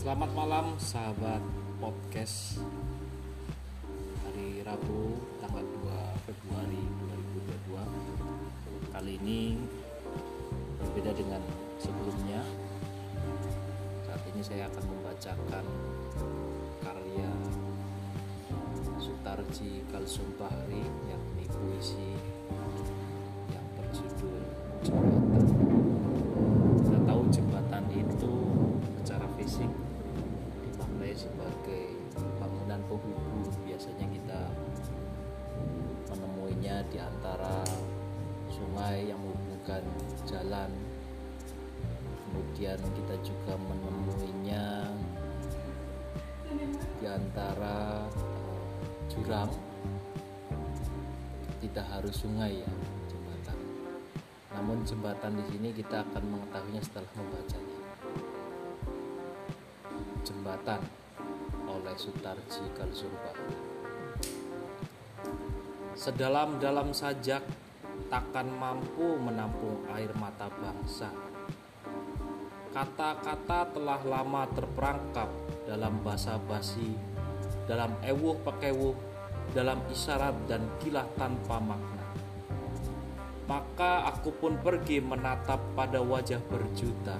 Selamat malam sahabat podcast. Hari Rabu tanggal 2 Februari 2022 Kali ini berbeda dengan sebelumnya. Saat ini saya akan membacakan karya Sutarji Kalsumpahri yakni puisi yang berjudul Jembatan antara sungai yang menghubungkan jalan kemudian kita juga menemuinya di antara eh, jurang tidak harus sungai ya jembatan namun jembatan di sini kita akan mengetahuinya setelah membacanya. Jembatan oleh Sutarji Kalsumba. Sedalam-dalam sajak takkan mampu menampung air mata bangsa. Kata-kata telah lama terperangkap dalam basa-basi, dalam ewuh pakewuh, dalam isyarat dan kilah tanpa makna maka aku pun pergi menatap pada wajah berjuta.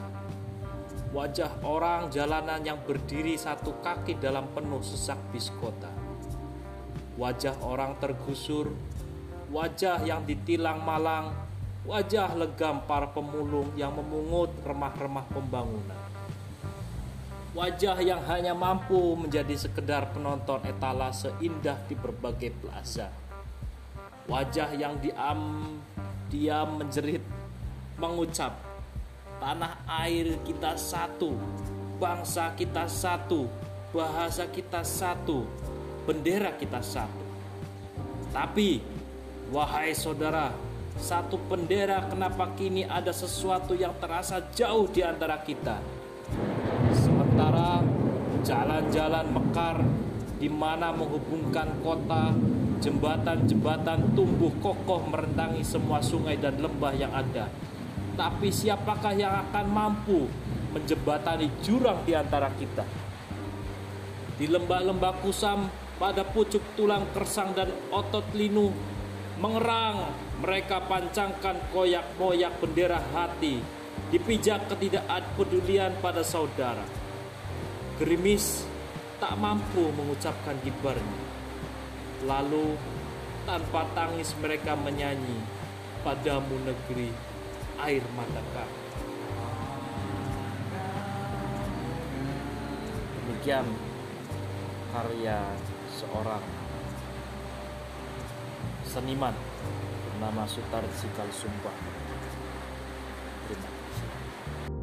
Wajah orang jalanan yang berdiri satu kaki dalam penuh sesak bis kota. Wajah orang tergusur, wajah yang ditilang malang, wajah legam para pemulung yang memungut remah-remah pembangunan. Wajah yang hanya mampu menjadi sekedar penonton etalase indah di berbagai plaza. Wajah yang diam dia menjerit mengucap tanah air kita satu bangsa kita satu bahasa kita satu bendera kita satu tapi wahai saudara satu bendera kenapa kini ada sesuatu yang terasa jauh di antara kita sementara jalan-jalan mekar di mana menghubungkan kota Jembatan-jembatan tumbuh kokoh merentangi semua sungai dan lembah yang ada. Tapi siapakah yang akan mampu menjembatani jurang di antara kita? Di lembah-lembah kusam pada pucuk tulang kersang dan otot linu mengerang mereka pancangkan koyak-koyak bendera hati dipijak ketidakpedulian pada saudara. Gerimis tak mampu mengucapkan gibarnya Lalu tanpa tangis mereka menyanyi padamu negeri air mata kami. Demikian karya seorang seniman bernama Sutar Sikal Sumpah. Terima kasih.